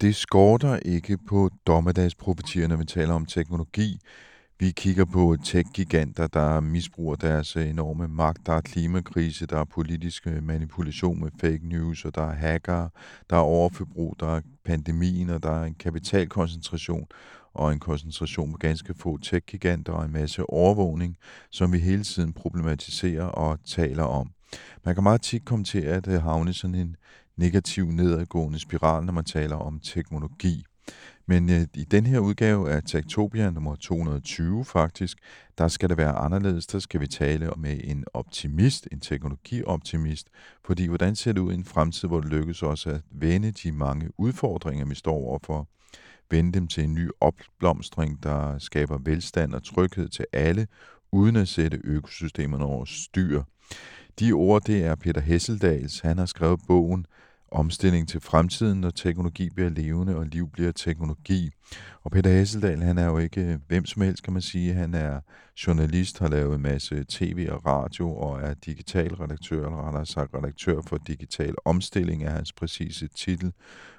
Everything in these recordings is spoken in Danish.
Det skorter ikke på dommedagsprofetier, når vi taler om teknologi. Vi kigger på tech-giganter, der misbruger deres enorme magt. Der er klimakrise, der er politisk øh, manipulation med fake news, og der er hacker, der er overforbrug, der er pandemien, og der er en kapitalkoncentration og en koncentration på ganske få tech-giganter og en masse overvågning, som vi hele tiden problematiserer og taler om. Man kan meget tit komme til at øh, havne sådan en negativ nedadgående spiral, når man taler om teknologi. Men øh, i den her udgave af Tektopia nummer 220 faktisk, der skal det være anderledes. Der skal vi tale med en optimist, en teknologioptimist, fordi hvordan ser det ud i en fremtid, hvor det lykkes os at vende de mange udfordringer, vi står overfor, vende dem til en ny opblomstring, der skaber velstand og tryghed til alle, uden at sætte økosystemerne over styr. De ord, det er Peter Hesseldals. Han har skrevet bogen Omstilling til fremtiden, når teknologi bliver levende og liv bliver teknologi. Og Peter Hesseldal, han er jo ikke øh, hvem som helst, kan man sige. Han er journalist, har lavet en masse tv og radio og er digital redaktør, eller rettere sagt redaktør for digital omstilling er hans præcise titel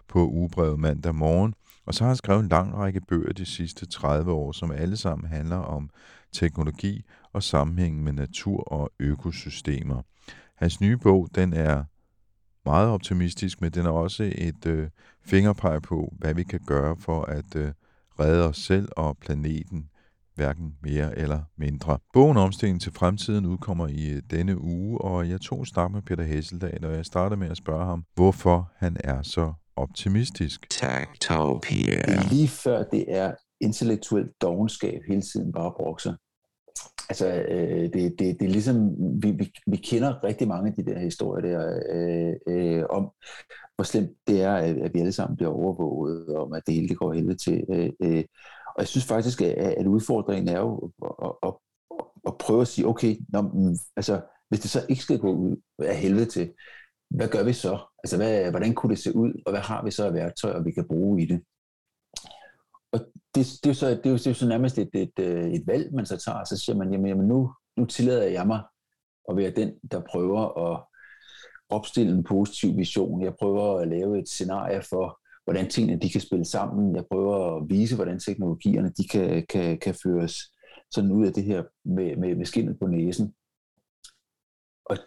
på ugebrevet mandag morgen. Og så har han skrevet en lang række bøger de sidste 30 år, som alle sammen handler om teknologi og sammenhængen med natur og økosystemer. Hans nye bog, den er meget optimistisk, men den er også et øh, fingerpeg på, hvad vi kan gøre for at øh, redde os selv og planeten, hverken mere eller mindre. Bogen Omstilling til fremtiden udkommer i øh, denne uge, og jeg tog snak med Peter Hesseldal, og jeg starter med at spørge ham, hvorfor han er så optimistisk. Er lige før det er intellektuelt dogenskab hele tiden bare brokser. Altså, øh, det, det, det er ligesom, vi, vi, vi kender rigtig mange af de der historier der øh, øh, om, hvor slemt det er, at, at vi alle sammen bliver overvåget, og om at det hele det går helvede til. Øh, øh. Og jeg synes faktisk, at, at udfordringen er jo at, at, at, at prøve at sige, okay, når, altså, hvis det så ikke skal gå ud af helvede til, hvad gør vi så? Altså, hvad, hvordan kunne det se ud, og hvad har vi så af værktøjer, vi kan bruge i det? Og det, det, er så, det, er jo, det er jo så nærmest et, et, øh, et valg, man så tager, så siger man, jamen, jamen nu, nu tillader jeg mig at være den, der prøver at opstille en positiv vision. Jeg prøver at lave et scenarie for, hvordan tingene de kan spille sammen. Jeg prøver at vise, hvordan teknologierne de kan, kan, kan føres sådan ud af det her med, med, med skinnet på næsen. Og,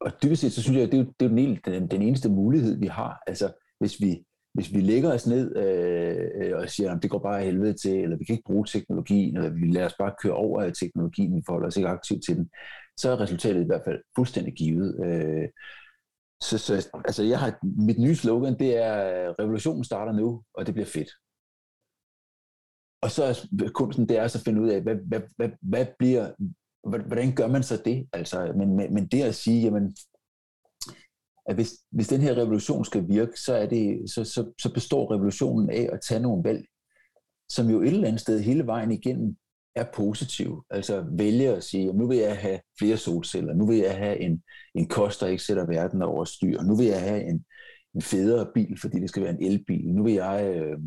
og dybest set, så synes jeg, at det er, det er den, den, den eneste mulighed, vi har. Altså, hvis vi, hvis vi lægger os ned øh, øh og siger, at det går bare af helvede til, eller vi kan ikke bruge teknologien, eller vi lader os bare køre over af teknologien, vi forholder os ikke aktivt til den, så er resultatet i hvert fald fuldstændig givet. Øh, så, så altså jeg har, mit nye slogan, det er, revolutionen starter nu, og det bliver fedt. Og så er kunsten, det er så at finde ud af, hvad, hvad, hvad, hvad bliver, hvordan gør man så det? Altså, men, men, men det at sige, jamen, at hvis, hvis den her revolution skal virke, så, er det, så, så, så består revolutionen af at tage nogle valg, som jo et eller andet sted hele vejen igennem er positive. Altså vælge at sige, nu vil jeg have flere solceller, nu vil jeg have en, en kost, der ikke sætter verden over styr, nu vil jeg have en, en federe bil, fordi det skal være en elbil, nu vil jeg øh,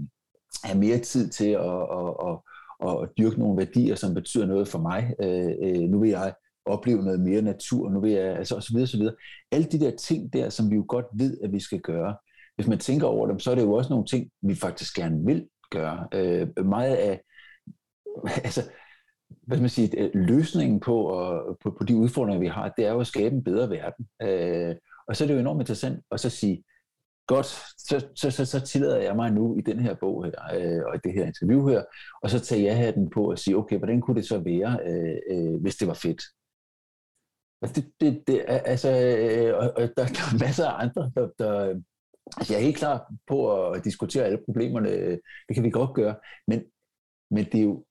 have mere tid til at, at, at, at, at dyrke nogle værdier, som betyder noget for mig. Øh, øh, nu vil jeg opleve noget mere natur, nu vil jeg, altså osv. osv. Alle de der ting der, som vi jo godt ved, at vi skal gøre. Hvis man tænker over dem, så er det jo også nogle ting, vi faktisk gerne vil gøre. Øh, meget af, altså, hvad skal man sige, øh, løsningen på, og, på, på de udfordringer, vi har, det er jo at skabe en bedre verden. Øh, og så er det jo enormt interessant at så sige, godt, så, så, så, så tillader jeg mig nu i den her bog her, øh, og i det her interview her, og så tager jeg hatten på og sige, okay, hvordan kunne det så være, øh, øh, hvis det var fedt? Altså, det, det, det, altså, øh, og, og der, der er masser af andre, der, der, altså jeg er helt klar på at diskutere alle problemerne, det kan vi godt gøre, men, men det er jo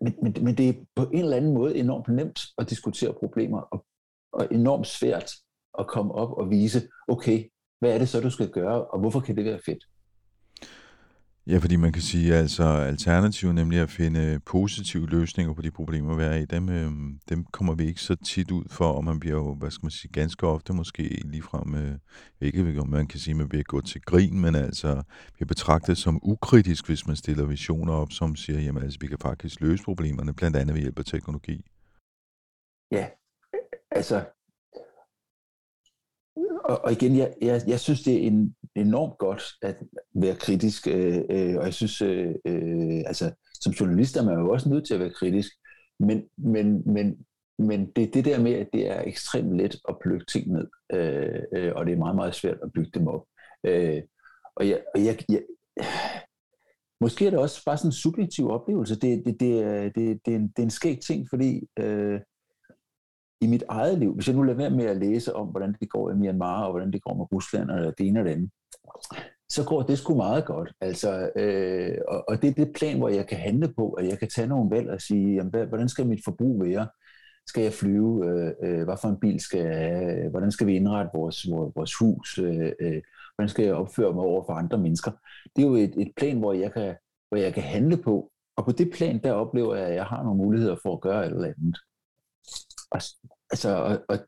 men, men, men det er på en eller anden måde enormt nemt at diskutere problemer, og, og enormt svært at komme op og vise, okay, hvad er det så, du skal gøre, og hvorfor kan det være fedt? Ja, fordi man kan sige, altså alternativet, nemlig at finde positive løsninger på de problemer, vi er i, dem, øh, dem kommer vi ikke så tit ud for, og man bliver jo, hvad skal man sige, ganske ofte måske ligefrem, øh, ikke om man kan sige, at man bliver gået til grin, men altså bliver betragtet som ukritisk, hvis man stiller visioner op, som siger, jamen altså, vi kan faktisk løse problemerne, blandt andet ved hjælp af teknologi. Ja, altså og, og igen, jeg, jeg, jeg synes, det er en, enormt godt at være kritisk, øh, øh, og jeg synes, øh, øh, altså, som journalist er man jo også nødt til at være kritisk, men, men, men, men det er det der med, at det er ekstremt let at plukke ting ned, øh, øh, og det er meget, meget svært at bygge dem op. Øh, og jeg, og jeg, jeg, måske er det også bare sådan en subjektiv oplevelse. Det, det, det, er, det, det, er, en, det er en skæg ting, fordi øh, i mit eget liv, hvis jeg nu lader være med at læse om, hvordan det går i Myanmar, og hvordan det går med Rusland, og det ene og det andet, så går det sgu meget godt. Altså, øh, og, og det er det plan, hvor jeg kan handle på, at jeg kan tage nogle valg og sige, jamen, hvad, hvordan skal mit forbrug være? Skal jeg flyve? Øh, øh, hvad for en bil skal jeg have? Hvordan skal vi indrette vores, vores, vores hus? Øh, øh, hvordan skal jeg opføre mig over for andre mennesker? Det er jo et, et plan, hvor jeg, kan, hvor jeg kan handle på, og på det plan, der oplever jeg, at jeg har nogle muligheder for at gøre et eller andet. Og, altså, og, og,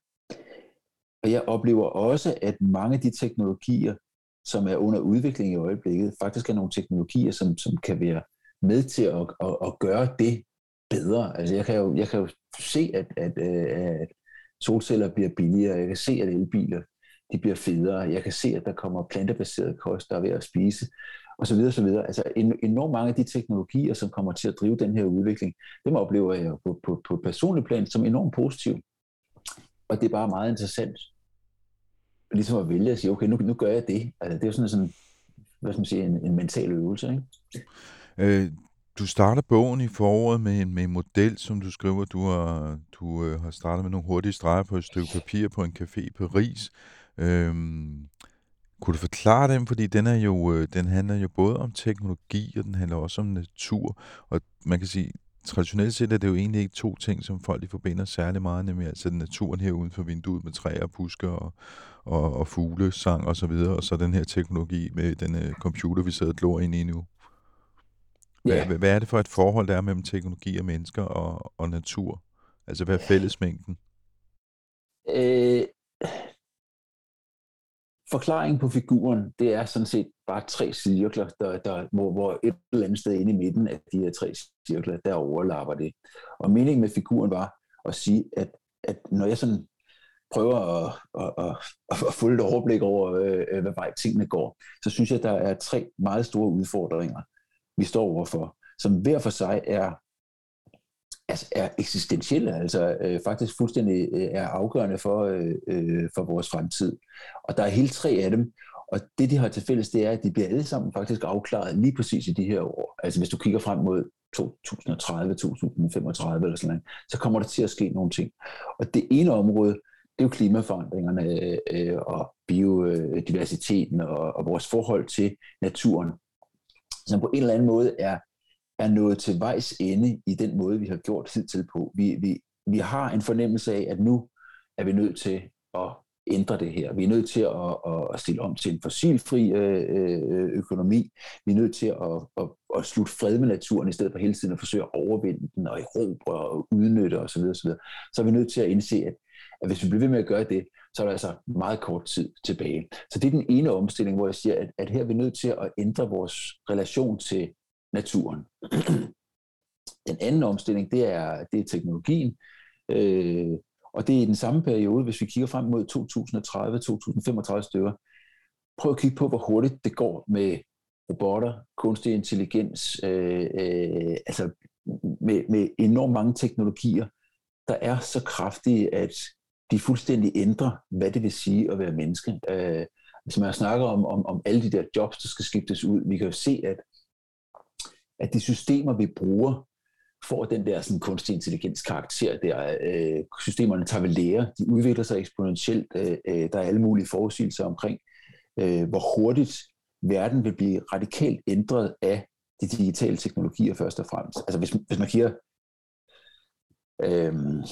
og jeg oplever også, at mange af de teknologier, som er under udvikling i øjeblikket, faktisk er nogle teknologier, som, som kan være med til at, at, at gøre det bedre. Altså jeg kan jo, jeg kan jo se, at, at, øh, at solceller bliver billigere, jeg kan se, at elbiler de bliver federe, jeg kan se, at der kommer plantebaseret kost, der er ved at spise, og så videre, så videre. Altså enormt mange af de teknologier, som kommer til at drive den her udvikling, dem oplever jeg på, på, på personlig plan som enormt positiv. Og det er bare meget interessant, ligesom at vælge at sige, okay, nu, nu gør jeg det. Altså, det er jo sådan, sådan hvad skal man sige, en, en mental øvelse. Ikke? Øh, du starter bogen i foråret med en, med en model, som du skriver, du har, du øh, har startet med nogle hurtige streger på et stykke papir på en café i Paris. Øhm, kunne du forklare dem, fordi den, er jo, øh, den handler jo både om teknologi, og den handler også om natur. Og man kan sige, traditionelt set er det jo egentlig ikke to ting, som folk de forbinder særlig meget, nemlig altså naturen her uden for vinduet med træer, busker og, og, og fugle, sang og så videre, og så den her teknologi med den uh, computer, vi sidder og glor ind i nu. Hvad, yeah. hvad, hvad er det for et forhold, der er mellem teknologi og mennesker og, og natur? Altså, hvad er fællesmængden? Øh, forklaringen på figuren, det er sådan set bare tre cirkler, der, der, hvor, hvor et eller andet sted inde i midten af de her tre cirkler, der overlapper det. Og meningen med figuren var at sige, at, at når jeg sådan prøver at, at, at, at få et overblik over, øh, hvad vej tingene går, så synes jeg, at der er tre meget store udfordringer, vi står overfor, som hver for sig er altså er eksistentielle, altså øh, faktisk fuldstændig øh, er afgørende for, øh, øh, for vores fremtid. Og der er hele tre af dem, og det de har til fælles, det er, at de bliver alle sammen faktisk afklaret lige præcis i de her år. Altså hvis du kigger frem mod 2030, 2035 eller sådan noget, så kommer der til at ske nogle ting. Og det ene område, det er jo klimaforandringerne øh, øh og biodiversiteten og, og vores forhold til naturen, som på en eller anden måde er er nået til vejs ende i den måde, vi har gjort hidtil på. Vi, vi, vi har en fornemmelse af, at nu er vi nødt til at ændre det her. Vi er nødt til at, at stille om til en fossilfri øh, øh, økonomi. Vi er nødt til at, at, at slutte fred med naturen, i stedet for hele tiden at forsøge at overvinde den og erobre og udnytte osv. osv. Så er vi nødt til at indse, at, at hvis vi bliver ved med at gøre det, så er der altså meget kort tid tilbage. Så det er den ene omstilling, hvor jeg siger, at, at her er vi nødt til at ændre vores relation til naturen. Den anden omstilling, det er, det er teknologien, øh, og det er i den samme periode, hvis vi kigger frem mod 2030-2035 stykker. Prøv at kigge på, hvor hurtigt det går med robotter, kunstig intelligens, øh, øh, altså med, med enormt mange teknologier, der er så kraftige, at de fuldstændig ændrer, hvad det vil sige at være menneske. Øh, hvis man snakker om, om, om alle de der jobs, der skal skiftes ud, vi kan jo se, at, at de systemer, vi bruger, får den der sådan, kunstig intelligens karakter der. Øh, systemerne tager ved lære, de udvikler sig eksponentielt. Øh, øh, der er alle mulige forudsigelser omkring, øh, hvor hurtigt verden vil blive radikalt ændret af de digitale teknologier først og fremmest. Altså hvis, hvis man kigger Øhm,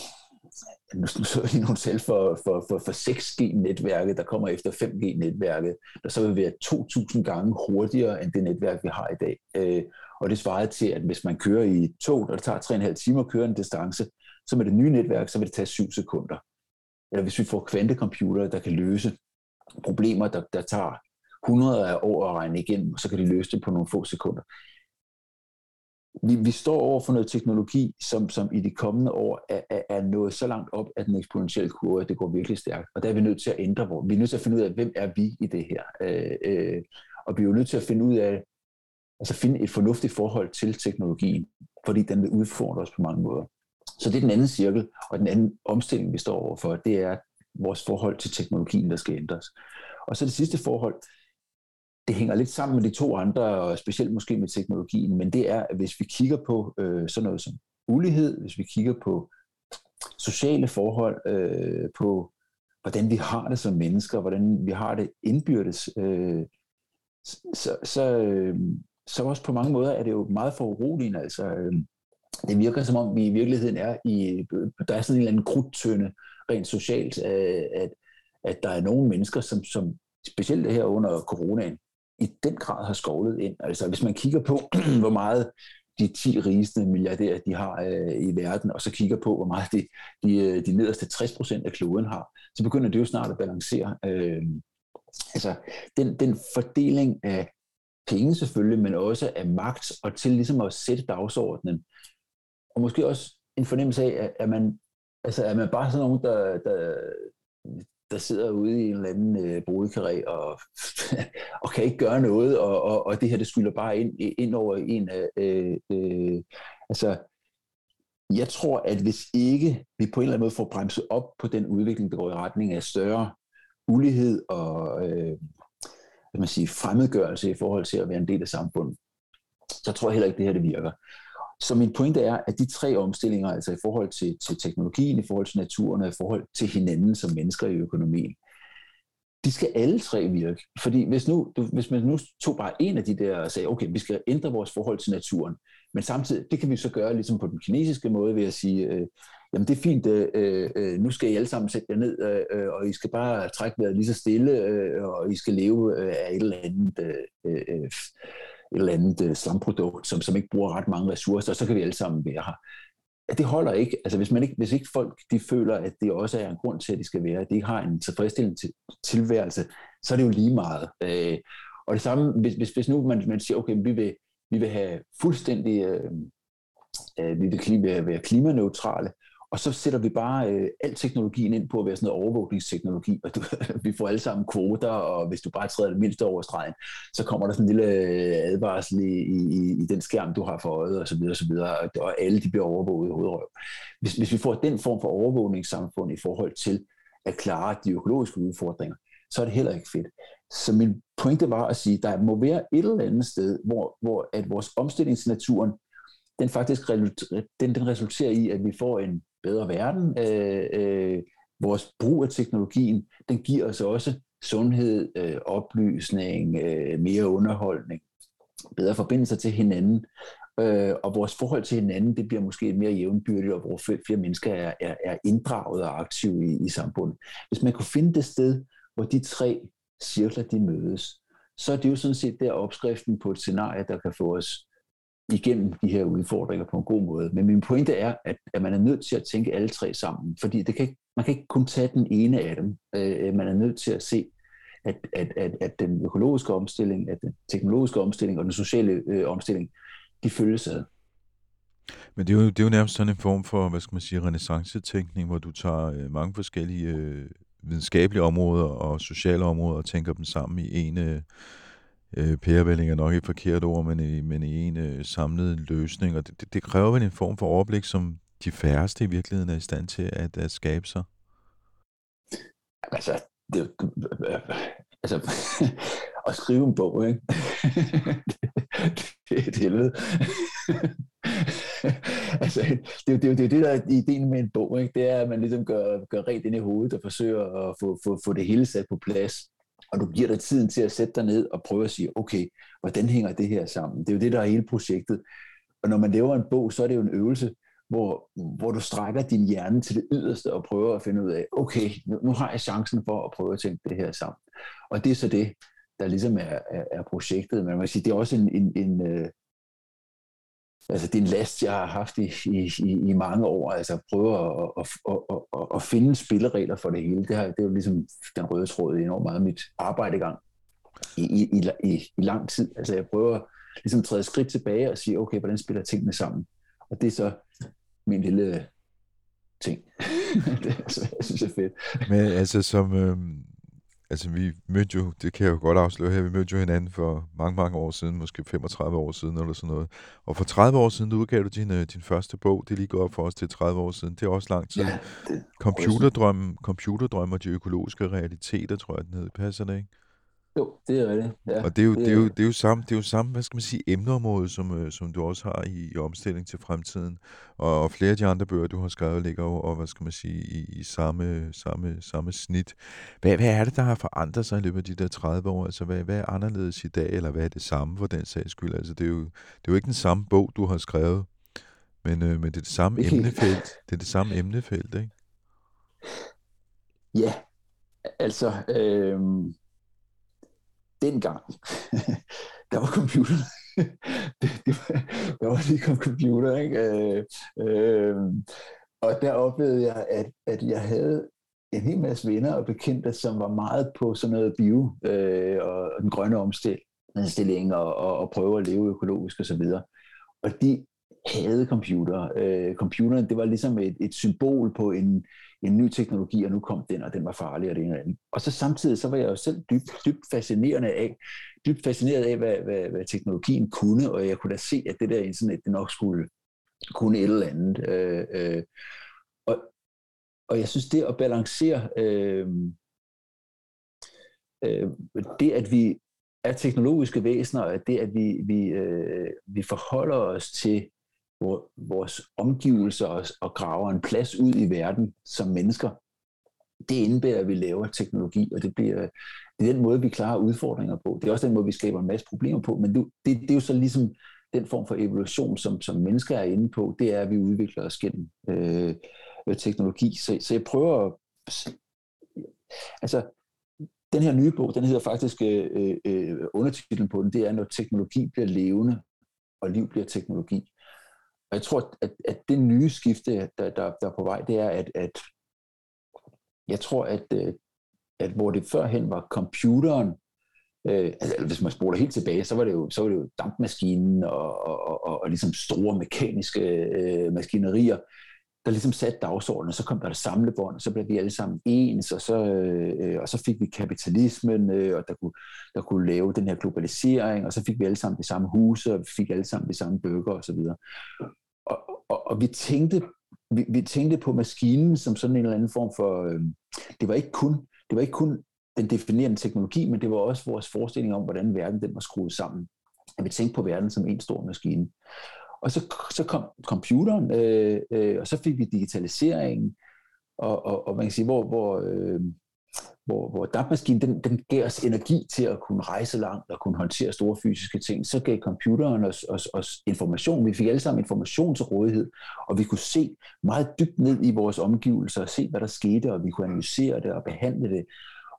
nu, så jeg lige nogle tal for, for, for, for 6G-netværket, der kommer efter 5G-netværket, der så vil være 2.000 gange hurtigere end det netværk, vi har i dag. Øh, og det svarede til, at hvis man kører i tog, der tager 3,5 timer at køre en distance, så med det nye netværk, så vil det tage 7 sekunder. Eller hvis vi får kvantecomputere, der kan løse problemer, der, der tager 100 af år at regne igennem, så kan de løse det på nogle få sekunder vi, vi står over for noget teknologi, som, som i de kommende år er, er, er nået så langt op, at den eksponentielle kurve, det går virkelig stærkt. Og der er vi nødt til at ændre, hvor vi er nødt til at finde ud af, hvem er vi i det her. Øh, øh, og vi er jo nødt til at finde ud af, altså finde et fornuftigt forhold til teknologien, fordi den vil udfordre os på mange måder. Så det er den anden cirkel, og den anden omstilling, vi står overfor, det er vores forhold til teknologien, der skal ændres. Og så det sidste forhold, det hænger lidt sammen med de to andre, og specielt måske med teknologien, men det er, at hvis vi kigger på øh, sådan noget som ulighed, hvis vi kigger på sociale forhold, øh, på hvordan vi har det som mennesker, hvordan vi har det indbyrdes, øh, så, så, øh, så også på mange måder er det jo meget foruroligende. Altså, øh, det virker som om vi i virkeligheden er i, der er sådan en eller anden krudtønde rent socialt, øh, at, at der er nogle mennesker, som, som specielt her under coronaen, i den grad har skovlet ind. Altså hvis man kigger på, hvor meget de 10 rigeste milliardærer, de har øh, i verden, og så kigger på, hvor meget de, de, øh, de nederste 60 procent af kloden har, så begynder det jo snart at balancere. Øh, altså den, den fordeling af penge selvfølgelig, men også af magt, og til ligesom at sætte dagsordenen, og måske også en fornemmelse af, at man, altså, at man bare sådan nogen, der, der, der sidder ude i en eller anden øh, og, og kan ikke gøre noget, og, og, og det her, det skylder bare ind, ind over en af... Øh, øh, altså, jeg tror, at hvis ikke vi på en eller anden måde får bremset op på den udvikling, der går i retning af større ulighed og øh, man sige, fremmedgørelse i forhold til at være en del af samfundet, så tror jeg heller ikke, det her det virker. Så min pointe er, at de tre omstillinger, altså i forhold til, til teknologien, i forhold til naturen og i forhold til hinanden som mennesker i økonomien, de skal alle tre virke. Fordi hvis, nu, hvis man nu tog bare en af de der og sagde, okay, vi skal ændre vores forhold til naturen, men samtidig, det kan vi så gøre ligesom på den kinesiske måde ved at sige, øh, jamen det er fint, øh, øh, øh, nu skal I alle sammen sætte jer ned, øh, øh, og I skal bare trække vejret lige så stille, øh, og I skal leve øh, af et eller andet øh, øh, øh, et eller andet øh, slamprodukt, som, som ikke bruger ret mange ressourcer, og så kan vi alle sammen være her. Ja, det holder ikke. Altså, hvis, man ikke, hvis ikke folk de føler, at det også er en grund til, at de skal være, at de ikke har en tilfredsstillende til, tilværelse, så er det jo lige meget. Øh, og det samme, hvis, hvis, hvis nu man, man siger, okay, vi vil, vi vil have fuldstændig, øh, øh, vi vil klima, være klimaneutrale, og så sætter vi bare øh, al teknologien ind på at være sådan noget overvågningsteknologi, og du, vi får alle sammen kvoter, og hvis du bare træder det mindste over stregen, så kommer der sådan en lille øh, advarsel i, i, i den skærm, du har for øjet, og så videre, og så videre, og alle de bliver overvåget i hovedrøv. Hvis, hvis vi får den form for overvågningssamfund i forhold til at klare de økologiske udfordringer, så er det heller ikke fedt. Så min pointe var at sige, at der må være et eller andet sted, hvor, hvor at vores omstilling til naturen, den faktisk den, den resulterer i, at vi får en bedre verden. Øh, øh, vores brug af teknologien, den giver os også sundhed, øh, oplysning, øh, mere underholdning, bedre forbindelser til hinanden, øh, og vores forhold til hinanden, det bliver måske mere jævnbyrdigt, og hvor flere mennesker er, er, er inddraget og aktive i, i samfundet. Hvis man kunne finde det sted, hvor de tre cirkler de mødes, så er det jo sådan set der opskriften på et scenarie, der kan få os igennem de her udfordringer på en god måde. Men min pointe er, at, at man er nødt til at tænke alle tre sammen, fordi det kan ikke, man kan ikke kun tage den ene af dem. Øh, man er nødt til at se, at, at, at, at den økologiske omstilling, at den teknologiske omstilling og den sociale øh, omstilling, de følges ad. Men det er, jo, det er jo nærmest sådan en form for, hvad skal man sige, renaissance-tænkning, hvor du tager øh, mange forskellige øh, videnskabelige områder og sociale områder og tænker dem sammen i en, øh, øh, pærevælling er nok et forkert ord, men i, men i en øh, samlet løsning. Og det, det, det kræver vel en form for overblik, som de færreste i virkeligheden er i stand til at, at skabe sig? Altså, det, øh, øh, altså, at skrive en bog, ikke? det er et helvede. altså, det, er, det, det er det, der er ideen med en bog, ikke? det er, at man ligesom gør, gør rent ind i hovedet og forsøger at få, få, få det hele sat på plads. Og du giver dig tiden til at sætte dig ned og prøve at sige, okay, hvordan hænger det her sammen? Det er jo det, der er hele projektet. Og når man laver en bog, så er det jo en øvelse, hvor, hvor du strækker din hjerne til det yderste og prøver at finde ud af, okay, nu, nu har jeg chancen for at prøve at tænke det her sammen. Og det er så det, der ligesom er, er, er projektet. Men man kan sige, det er også en, en, en øh, altså det er en last, jeg har haft i, i, i, mange år, altså at prøve at, at, at, at, at finde spilleregler for det hele. Det, har, det er jo ligesom den røde tråd i enormt meget af mit arbejde i gang i, i, i, i, i lang tid. Altså jeg prøver ligesom at træde skridt tilbage og sige, okay, hvordan spiller tingene sammen? Og det er så min lille ting. det er, jeg synes er fedt. Men altså som, øh, altså vi mødte jo, det kan jeg jo godt afsløre her, vi mødte jo hinanden for mange, mange år siden, måske 35 år siden eller sådan noget. Og for 30 år siden, du udgav du din, øh, din første bog, det lige gået for os til 30 år siden, det er også lang tid. Ja, det, computerdrøm, computerdrøm og de økologiske realiteter, tror jeg, den hed. Passer det, ikke? Jo, det er rigtigt. Ja, og det er, jo, det, er jo, det, er jo samme, det er jo samme, hvad skal man sige, emneområde, som, øh, som du også har i, i omstilling til fremtiden. Og, og flere af de andre bøger, du har skrevet, ligger jo, og hvad skal man sige, i, i samme, samme, samme snit. Hvad, hvad er det, der har forandret sig i løbet af de der 30 år? Altså, hvad, hvad er anderledes i dag, eller hvad er det samme for den sags skyld? Altså, det er jo, det er jo ikke den samme bog, du har skrevet, men, øh, men det er det samme emnefelt. Det er det samme emnefelt, ikke? Ja, altså... Øh dengang, der var computer. det, det var, der var lige kom computer, ikke? Øh, øh, og der oplevede jeg, at, at jeg havde en hel masse venner og bekendte, som var meget på sådan noget bio øh, og, den grønne omstilling og, og, og prøve at leve økologisk osv. Og, og de havde computer. Øh, computeren, det var ligesom et, et symbol på en, en ny teknologi, og nu kom den, og den var farlig, og det ene og andet. Og så samtidig, så var jeg jo selv dybt, dybt fascinerende af, dybt fascineret af, hvad, hvad, hvad teknologien kunne, og jeg kunne da se, at det der internet, det nok skulle kunne et eller andet. Øh, øh, og, og jeg synes, det at balancere øh, øh, det, at vi er teknologiske væsener, og det, at vi, vi, øh, vi forholder os til vores omgivelser og, og graver en plads ud i verden som mennesker, det indebærer, at vi laver teknologi, og det, bliver, det er den måde, vi klarer udfordringer på. Det er også den måde, vi skaber en masse problemer på, men det, det, det er jo så ligesom den form for evolution, som, som mennesker er inde på, det er, at vi udvikler os gennem øh, øh teknologi. Så, så jeg prøver at... Altså, den her nye bog, den hedder faktisk, øh, øh, øh, undertitlen på den, det er, når teknologi bliver levende, og liv bliver teknologi. Og jeg tror, at, at det nye skifte, der, der, der er på vej, det er, at, at jeg tror, at, øh, at hvor det førhen var computeren, øh, altså hvis man spoler helt tilbage, så var det jo, så var det jo dampmaskinen og, og, og, og, og ligesom store mekaniske øh, maskinerier, der ligesom satte dagsordenen, og så kom der et samlebånd, og så blev vi alle sammen ens, og så, øh, øh, og så fik vi kapitalismen, øh, og der kunne, der kunne lave den her globalisering, og så fik vi alle sammen de samme huse, og vi fik alle sammen de samme bøger osv. Og, og, og vi tænkte vi, vi tænkte på maskinen som sådan en eller anden form for, øh, det var ikke kun, det var ikke kun den definerende teknologi, men det var også vores forestilling om, hvordan verden den var skruet sammen. At vi tænkte på verden som en stor maskine. Og så, så kom computeren, øh, øh, og så fik vi digitaliseringen, og, og, og man kan sige, hvor, hvor, øh, hvor, hvor dampmaskinen, den, den gav os energi til at kunne rejse langt og kunne håndtere store fysiske ting. Så gav computeren os, os, os information. Vi fik alle sammen information til rådighed, og vi kunne se meget dybt ned i vores omgivelser og se, hvad der skete, og vi kunne analysere det og behandle det,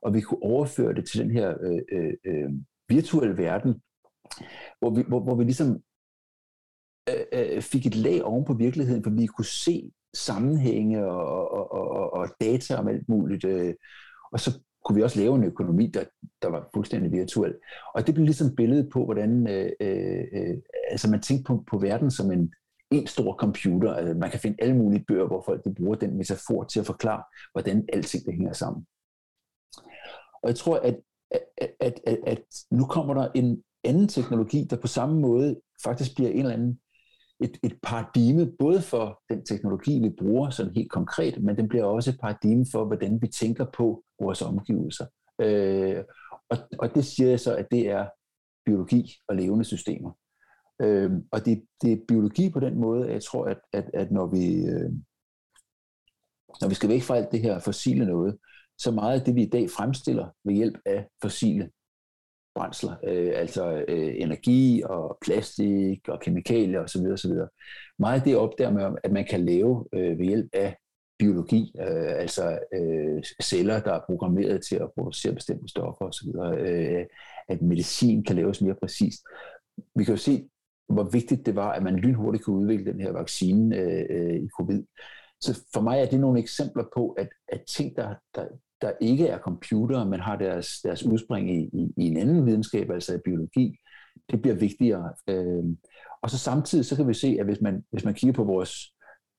og vi kunne overføre det til den her øh, øh, øh virtuelle verden, hvor vi, hvor, hvor vi ligesom Øh, øh, fik et lag oven på virkeligheden, for vi kunne se sammenhænge og, og, og, og data om alt muligt. Øh, og så kunne vi også lave en økonomi, der, der var fuldstændig virtuel. Og det blev ligesom billedet på, hvordan øh, øh, øh, altså man tænkte på, på verden som en, en stor computer. Altså man kan finde alle mulige bøger, hvor folk de bruger den metafor til at forklare, hvordan alting det hænger sammen. Og jeg tror, at, at, at, at, at nu kommer der en anden teknologi, der på samme måde faktisk bliver en eller anden et, et paradigme, både for den teknologi, vi bruger sådan helt konkret, men den bliver også et paradigme for, hvordan vi tænker på vores omgivelser. Øh, og, og det siger jeg så, at det er biologi og levende systemer. Øh, og det, det er biologi på den måde, at jeg tror, at, at, at når vi øh, når vi skal væk fra alt det her fossile noget, så meget af det, vi i dag fremstiller ved hjælp af fossile brændsler, øh, altså øh, energi og plastik og kemikalier osv. osv. Meget af det opdager man, at man kan lave øh, ved hjælp af biologi, øh, altså øh, celler, der er programmeret til at producere bestemte stoffer osv., øh, at medicin kan laves mere præcist. Vi kan jo se, hvor vigtigt det var, at man lynhurtigt kunne udvikle den her vaccine øh, øh i covid. Så for mig er det nogle eksempler på, at, at ting, der, der, der ikke er computere, men har deres, deres udspring i, i, i en anden videnskab, altså i biologi, det bliver vigtigere. Øh, og så samtidig så kan vi se, at hvis man, hvis man kigger på vores,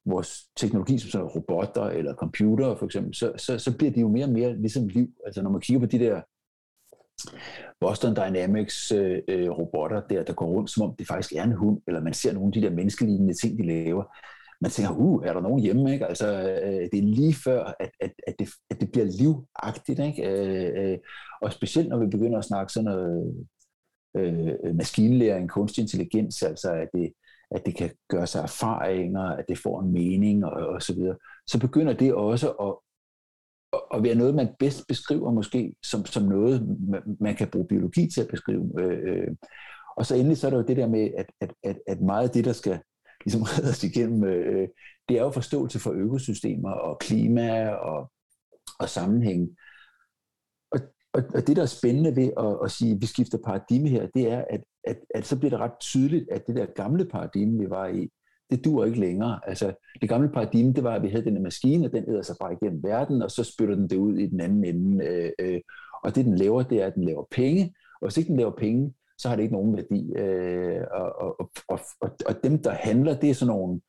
vores teknologi som sådan robotter eller computere for eksempel, så, så, så bliver de jo mere og mere ligesom liv. Altså når man kigger på de der Boston Dynamics øh, øh, robotter der, der går rundt, som om det faktisk er en hund, eller man ser nogle af de der menneskelignende ting, de laver, man tænker, uh, er der nogen hjemme? Ikke? Altså, øh, det er lige før, at, at, at, det, at det bliver livagtigt. Ikke? Øh, øh, og specielt når vi begynder at snakke sådan noget øh, maskinlæring, kunstig intelligens, altså at det, at det kan gøre sig erfaringer, at det får en mening og, og så videre, så begynder det også at, at være noget, man bedst beskriver måske som, som noget, man kan bruge biologi til at beskrive. Øh, øh, og så endelig så er der jo det der med, at, at, at, at meget af det, der skal ligesom redder os igennem, øh, det er jo forståelse for økosystemer og klima og, og sammenhæng. Og, og, og det, der er spændende ved at, at sige, at vi skifter paradigme her, det er, at, at, at så bliver det ret tydeligt, at det der gamle paradigme, vi var i, det dur ikke længere. Altså, det gamle paradigme, det var, at vi havde den maskine, og den æder sig bare igennem verden, og så spytter den det ud i den anden ende. Øh, øh, og det, den laver, det er, at den laver penge, og hvis ikke den laver penge, så har det ikke nogen værdi. Øh, og, og, og, og, og dem, der handler, det er sådan nogle,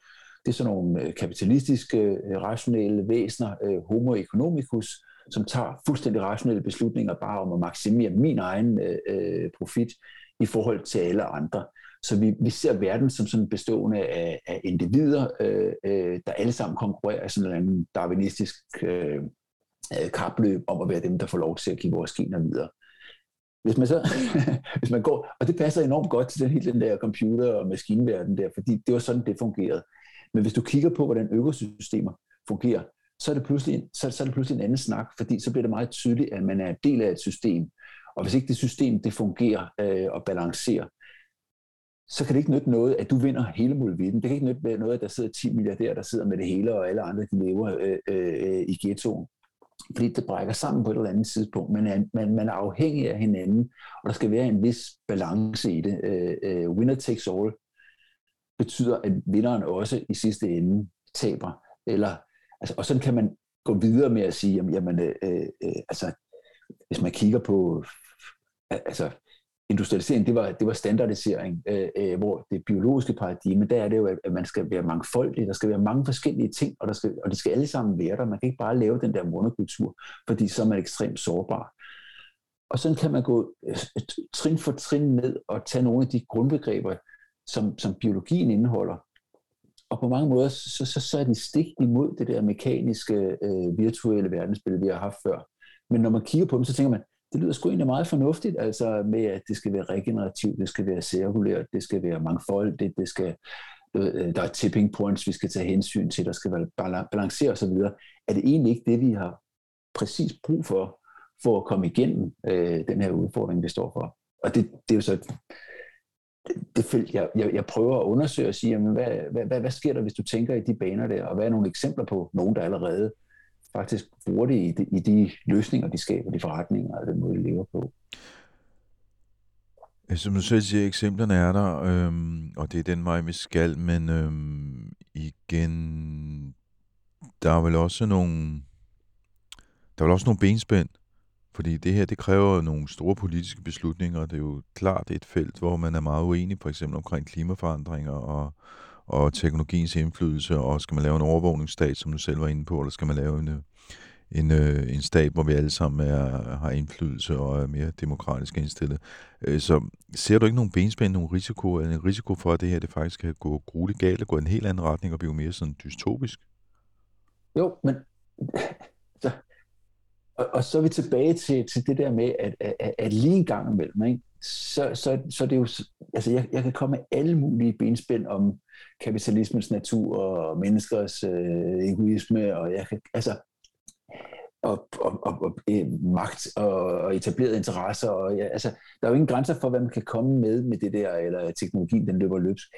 det er sådan nogle øh, kapitalistiske, øh, rationelle væsener, øh, homo economicus, som tager fuldstændig rationelle beslutninger bare om at maksimere min egen øh, øh, profit i forhold til alle andre. Så vi, vi ser verden som sådan bestående af, af individer, øh, øh, der alle sammen konkurrerer i sådan en darwinistisk øh, kapløb om at være dem, der får lov til at give vores gener videre. Hvis man, så, hvis man går, og det passer enormt godt til den hele den der computer- og maskinverden der, fordi det var sådan, det fungerede. Men hvis du kigger på, hvordan økosystemer fungerer, så er det pludselig, så, så er det pludselig en anden snak, fordi så bliver det meget tydeligt, at man er en del af et system. Og hvis ikke det system det fungerer øh, og balancerer, så kan det ikke nytte noget, at du vinder hele muligheden. Det kan ikke nytte noget, at der sidder 10 milliardærer, der sidder med det hele, og alle andre de lever øh, øh, øh i ghettoen fordi det brækker sammen på et eller andet tidspunkt. Man er, man, man er afhængig af hinanden, og der skal være en vis balance i det. Øh, øh, winner takes all betyder, at vinderen også i sidste ende taber. Eller, altså, og sådan kan man gå videre med at sige, jamen, jamen øh, øh, altså, hvis man kigger på, altså, industrialisering, det var, det var standardisering, øh, øh, hvor det biologiske paradigme, der er det jo, at man skal være mangfoldig, der skal være mange forskellige ting, og, der skal, og de skal alle sammen være der. Man kan ikke bare lave den der monokultur, fordi så er man ekstremt sårbar. Og sådan kan man gå øh, trin for trin ned og tage nogle af de grundbegreber, som, som biologien indeholder. Og på mange måder, så, så, så er de stik imod det der mekaniske, øh, virtuelle verdensbillede, vi har haft før. Men når man kigger på dem, så tænker man, det lyder sgu egentlig meget fornuftigt, altså med, at det skal være regenerativt, det skal være cirkulært, det skal være mangfoldigt, det skal, øh, der er tipping points, vi skal tage hensyn til, der skal være balancere osv. Er det egentlig ikke det, vi har præcis brug for, for at komme igennem øh, den her udfordring, vi står for? Og det, det er jo så det, det jeg, jeg, jeg prøver at undersøge og sige, jamen, hvad, hvad, hvad, hvad sker der, hvis du tænker i de baner der, og hvad er nogle eksempler på nogen, der allerede faktisk bruger det i de, i de løsninger, de skaber, de forretninger og den måde, de lever på. Som du selv siger, eksemplerne er der, øhm, og det er den vej, vi skal, men øhm, igen, der er vel også nogle, der er vel også nogle benspænd, fordi det her, det kræver nogle store politiske beslutninger, det er jo klart et felt, hvor man er meget uenig, for eksempel omkring klimaforandringer og, og teknologiens indflydelse, og skal man lave en overvågningsstat, som du selv var inde på, eller skal man lave en, øh, en, øh, en stat, hvor vi alle sammen er, har indflydelse og er mere demokratisk indstillet. Øh, så ser du ikke nogen benspænd, nogen risiko, eller en risiko for, at det her det faktisk kan gå grueligt galt og gå i en helt anden retning og blive mere sådan dystopisk? Jo, men så, og, og så er vi tilbage til, til det der med, at, at, at lige en gang imellem, ikke? Så, så, så det er jo, altså jeg, jeg kan komme med alle mulige benspænd om kapitalismens natur og menneskers øh, egoisme, og jeg kan, altså, og, og, og, og øh, magt og, og etablerede interesser. Og, ja, altså, der er jo ingen grænser for, hvad man kan komme med med det der, eller teknologien, den løber løbsk.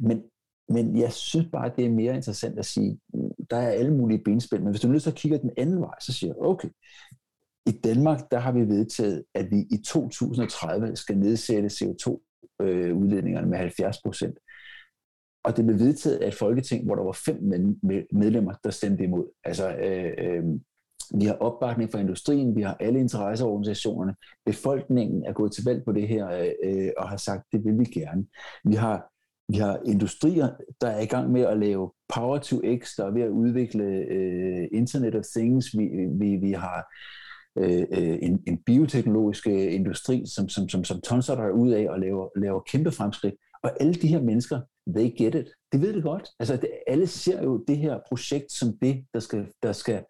Men, men jeg synes bare, at det er mere interessant at sige, der er alle mulige benspænd, men hvis du nu så kigger den anden vej, så siger jeg, okay, i Danmark, der har vi vedtaget, at vi i 2030 skal nedsætte CO2-udledningerne øh, med 70 procent. Og det blev vedtaget af et folketing, hvor der var fem medlemmer, der stemte imod. Altså, øh, øh, vi har opbakning fra industrien, vi har alle interesseorganisationerne. Befolkningen er gået til valg på det her øh, øh, og har sagt, det vil vi gerne. Vi har, vi har industrier, der er i gang med at lave Power to X, der er ved at udvikle øh, Internet of Things. Vi, vi, vi har Øh, øh, en, en bioteknologisk øh, industri, som, som, som, som tonser der ud af og laver, laver kæmpe fremskridt. Og alle de her mennesker, they get it. De ved det godt. Altså, det, alle ser jo det her projekt som det, der skal, der skal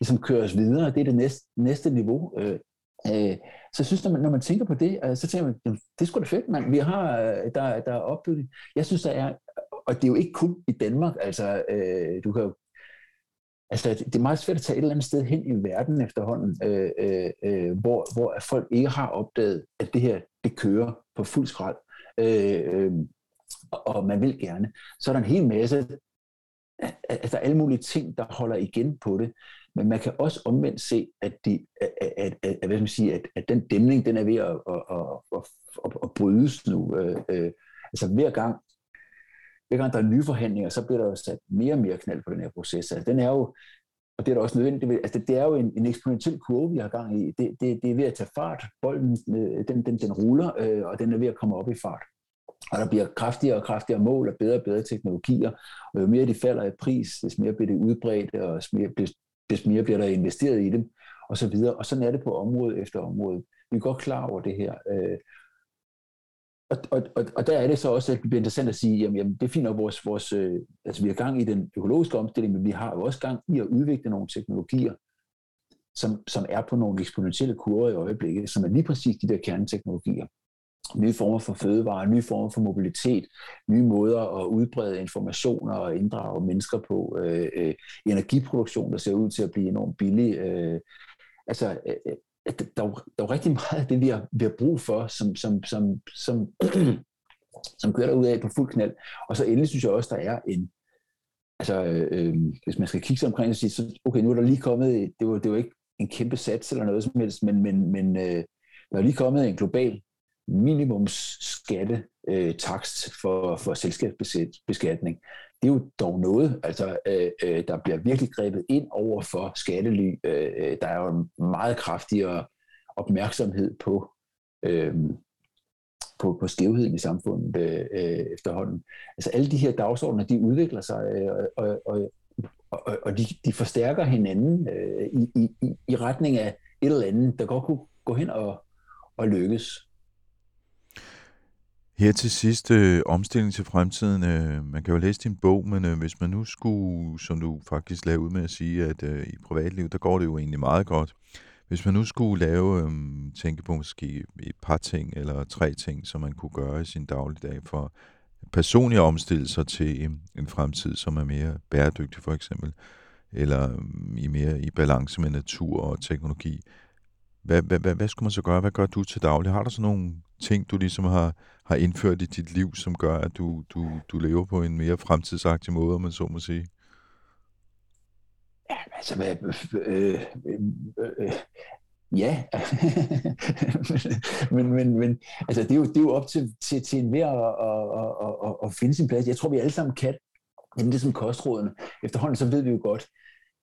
ligesom køres videre. Det er det næste, næste niveau. Øh, øh, så jeg synes, når man, når man tænker på det, øh, så tænker man, det er sgu da fedt, mand. Vi har, øh, der, der er opbygget. Jeg synes, der er, og det er jo ikke kun i Danmark, altså, øh, du kan jo Altså, det er meget svært at tage et eller andet sted hen i verden efterhånden, øh, øh, øh hvor, hvor folk ikke har opdaget, at det her, det kører på fuld skrald. Øh, øh, og man vil gerne, så er der en hel masse, altså alle mulige ting, der holder igen på det. Men man kan også omvendt se, at, de, at, at, at, hvad skal man sige, at, at den dæmning, den er ved at, at, at, at, at brydes nu. Øh, øh, altså hver gang, hver gang der er nye forhandlinger, så bliver der jo sat mere og mere knald på den her proces. Altså, den er jo, og det er da også nødvendigt, altså det er jo en, en eksponentiel kurve, vi har gang i. Det, det, det er ved at tage fart. Bolden, øh, den, den, den ruller, øh, og den er ved at komme op i fart. Og der bliver kraftigere og kraftigere mål og bedre og bedre teknologier. Og jo mere de falder i pris, des mere bliver det udbredt, og des mere bliver der investeret i dem, og så videre. Og sådan er det på område efter område. Vi er godt klar over det her. Øh, og, og, og, og der er det så også, at det bliver interessant at sige, jamen, jamen det finder vores, vores øh, altså vi har gang i den økologiske omstilling, men vi har jo også gang i at udvikle nogle teknologier, som, som er på nogle eksponentielle kurver i øjeblikket, som er lige præcis de der kerneteknologier nye former for fødevarer, nye former for mobilitet, nye måder at udbrede informationer og inddrage mennesker på, øh, øh, energiproduktion, der ser ud til at blive enormt billig. Øh, altså, øh, øh at der, der, er der er rigtig meget af det, vi har, vi har brug for, som, som, som, som, som kører derud af på fuld knald. Og så endelig synes jeg også, der er en, altså øh, øh hvis man skal kigge sig omkring og sige, så, okay, nu er der lige kommet, det var, det var ikke en kæmpe sats eller noget som helst, men, men, men øh, der er lige kommet en global minimumsskatte øh, takst for, for selskabsbeskatning. Det er jo dog noget, altså øh, øh, der bliver virkelig grebet ind over for skattely. Øh, øh der er jo en meget kraftigere opmærksomhed på, øh, på, på skævheden i samfundet øh, øh efterhånden. Altså alle de her dagsordner, de udvikler sig, øh, og, og, og, og de, de forstærker hinanden øh, i, i, i retning af et eller andet, der godt kunne gå hen og, og lykkes. Her til sidst, øh, omstilling til fremtiden. Øh, man kan jo læse din bog, men øh, hvis man nu skulle, som du faktisk lavede ud med at sige, at øh, i privatliv, der går det jo egentlig meget godt. Hvis man nu skulle lave, øh, tænke på måske et par ting eller tre ting, som man kunne gøre i sin dagligdag for personligt at omstille sig til øh, en fremtid, som er mere bæredygtig for eksempel, eller øh, i mere i balance med natur og teknologi. Hvad, hvad, hvad, hvad skulle man så gøre? Hvad gør du til daglig? Har du sådan nogle ting, du ligesom har, har indført i dit liv, som gør, at du, du, du lever på en mere fremtidsagtig måde, om man så må sige? Ja, altså, hvad, øh, øh, øh, ja, men, men, men altså, det, er jo, det er jo op til, til, til en at, at, at, at, at finde sin plads. Jeg tror, vi alle sammen kan. det er som kostrådene. Efterhånden så ved vi jo godt,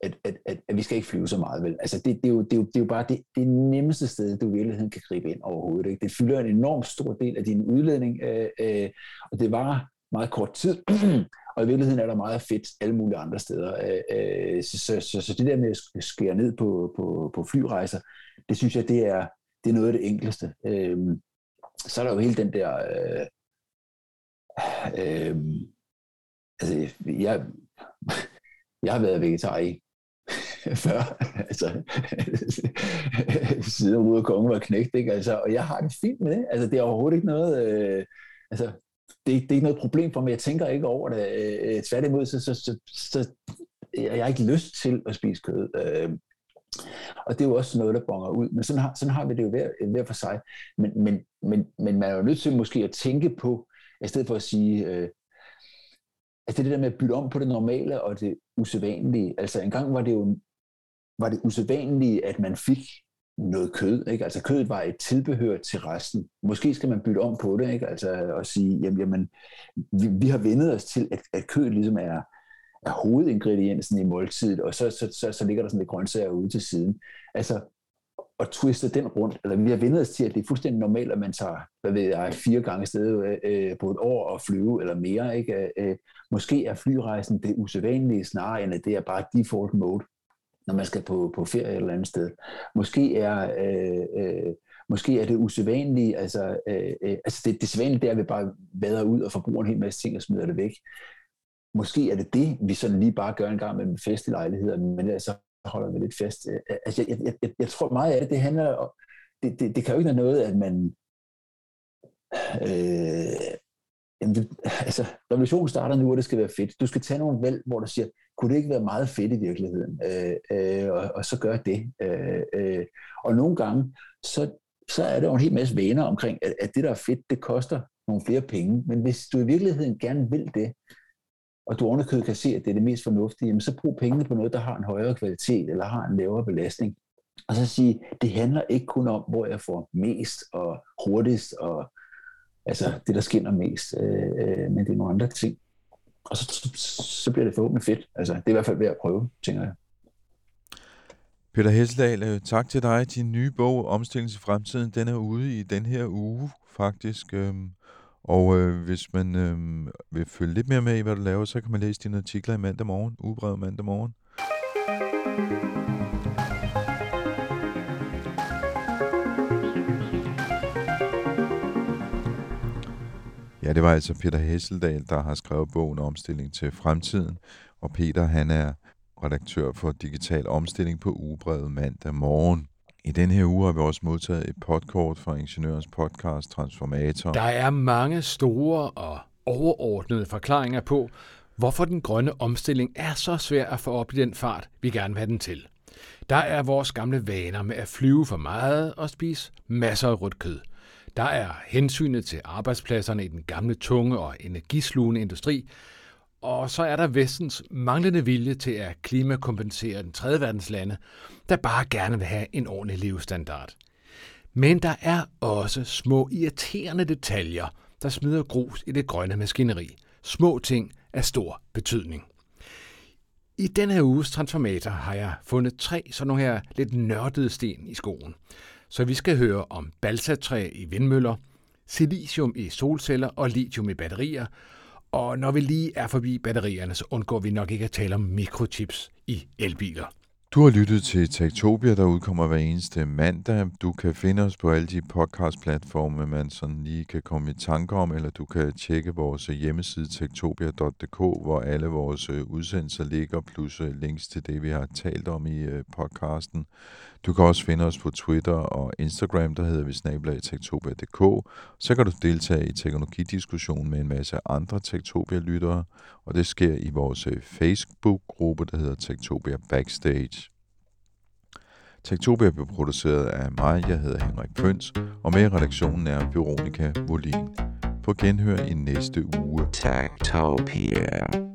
at, at, at, at vi skal ikke flyve så meget. Vel? Altså det, det, er jo, det, er jo, det er jo bare det, det nemmeste sted, du i virkeligheden kan gribe ind overhovedet. Ikke? Det fylder en enorm stor del af din udledning, øh, øh, og det var meget kort tid. og i virkeligheden er der meget fedt alle mulige andre steder. Øh, øh, så, så, så, så det der med at skære ned på, på, på flyrejser, det synes jeg, det er, det er noget af det enkleste. Øh, så er der jo hele den der... Øh, øh, altså, jeg, jeg har været vegetar i før altså, siden ud af kongen var knægt, ikke? Altså, og jeg har det fint med det. Altså, det er overhovedet ikke noget, øh, altså, det, det er ikke noget problem for mig. Jeg tænker ikke over det. Øh, tværtimod, så, så, så, så jeg har ikke lyst til at spise kød. Øh, og det er jo også noget, der bonger ud. Men sådan har, sådan har vi det jo hver, hver for sig. Men, men, men, men man er jo nødt til måske at tænke på, i stedet for at sige, øh, altså det der med at bytte om på det normale og det usædvanlige. Altså engang var det jo var det usædvanlige, at man fik noget kød. Ikke? Altså kødet var et tilbehør til resten. Måske skal man bytte om på det, ikke? Altså og sige, jamen, jamen vi, vi har vendet os til, at, at kødet ligesom er, er hovedingrediensen i måltidet, og så, så, så, så ligger der sådan lidt grøntsager ude til siden. Altså at twiste den rundt, eller vi har vendt os til, at det er fuldstændig normalt, at man tager, hvad ved jeg, fire gange sted øh, øh, på et år og flyve, eller mere, ikke? Øh, øh, måske er flyrejsen det usædvanlige, snarere end at det er bare default mode når man skal på, på ferie et eller andet sted. Måske er, øh, øh, måske er det usædvanlige, altså, øh, øh, altså det, det sædvanlige det er, at vi bare vader ud og forbruger en hel masse ting og smider det væk. Måske er det det, vi sådan lige bare gør en gang med festelejligheder, men altså holder vi lidt fast. Øh, altså, jeg, jeg, jeg, jeg tror meget af det, det handler om, det, det, det kan jo ikke være noget, at man øh, jamen det, altså, revolutionen starter nu, og det skal være fedt. Du skal tage nogle valg, hvor du siger, kunne det ikke være meget fedt i virkeligheden? Øh, øh, og, og så gør det. Øh, øh, og nogle gange, så, så er der jo en hel masse vaner omkring, at, at det, der er fedt, det koster nogle flere penge. Men hvis du i virkeligheden gerne vil det, og du underkød kan se, at det er det mest fornuftige, jamen så brug pengene på noget, der har en højere kvalitet, eller har en lavere belastning. Og så sige, det handler ikke kun om, hvor jeg får mest og hurtigst og altså det, der skinner mest, øh, øh, men det er nogle andre ting. Og så, så bliver det forhåbentlig fedt. Altså, det er i hvert fald værd at prøve, tænker jeg. Peter Hesseldal, øh, tak til dig. Din nye bog, Omstilling til fremtiden, den er ude i den her uge, faktisk. Øhm, og øh, hvis man øh, vil følge lidt mere med i, hvad du laver, så kan man læse dine artikler i mandag morgen, ugebrevet mandag morgen. Ja, det var altså Peter Hesseldal, der har skrevet bogen Omstilling til fremtiden. Og Peter, han er redaktør for Digital Omstilling på ugebrevet mandag morgen. I den her uge har vi også modtaget et podcast fra Ingeniørens podcast Transformator. Der er mange store og overordnede forklaringer på, hvorfor den grønne omstilling er så svær at få op i den fart, vi gerne vil have den til. Der er vores gamle vaner med at flyve for meget og spise masser af rødt kød – der er hensynet til arbejdspladserne i den gamle tunge og energislugende industri, og så er der vestens manglende vilje til at klimakompensere den tredje verdens lande, der bare gerne vil have en ordentlig levestandard. Men der er også små irriterende detaljer, der smider grus i det grønne maskineri. Små ting af stor betydning. I denne her uges transformator har jeg fundet tre sådan nogle her lidt nørdede sten i skoen. Så vi skal høre om balsatræ i vindmøller, silicium i solceller og lithium i batterier. Og når vi lige er forbi batterierne, så undgår vi nok ikke at tale om mikrochips i elbiler. Du har lyttet til Tektopia, der udkommer hver eneste mandag. Du kan finde os på alle de podcastplatforme, man sådan lige kan komme i tanke om, eller du kan tjekke vores hjemmeside tektopia.dk, hvor alle vores øh, udsendelser ligger, plus øh, links til det, vi har talt om i øh, podcasten. Du kan også finde os på Twitter og Instagram, der hedder vi snablag tektopia.dk. Så kan du deltage i teknologidiskussionen med en masse andre Tektopia-lyttere, og det sker i vores øh, Facebook-gruppe, der hedder Tektopia Backstage. Tektopia bliver produceret af mig, jeg hedder Henrik Føns, og med i redaktionen er Veronika Volin. På genhør i næste uge. Tektopia.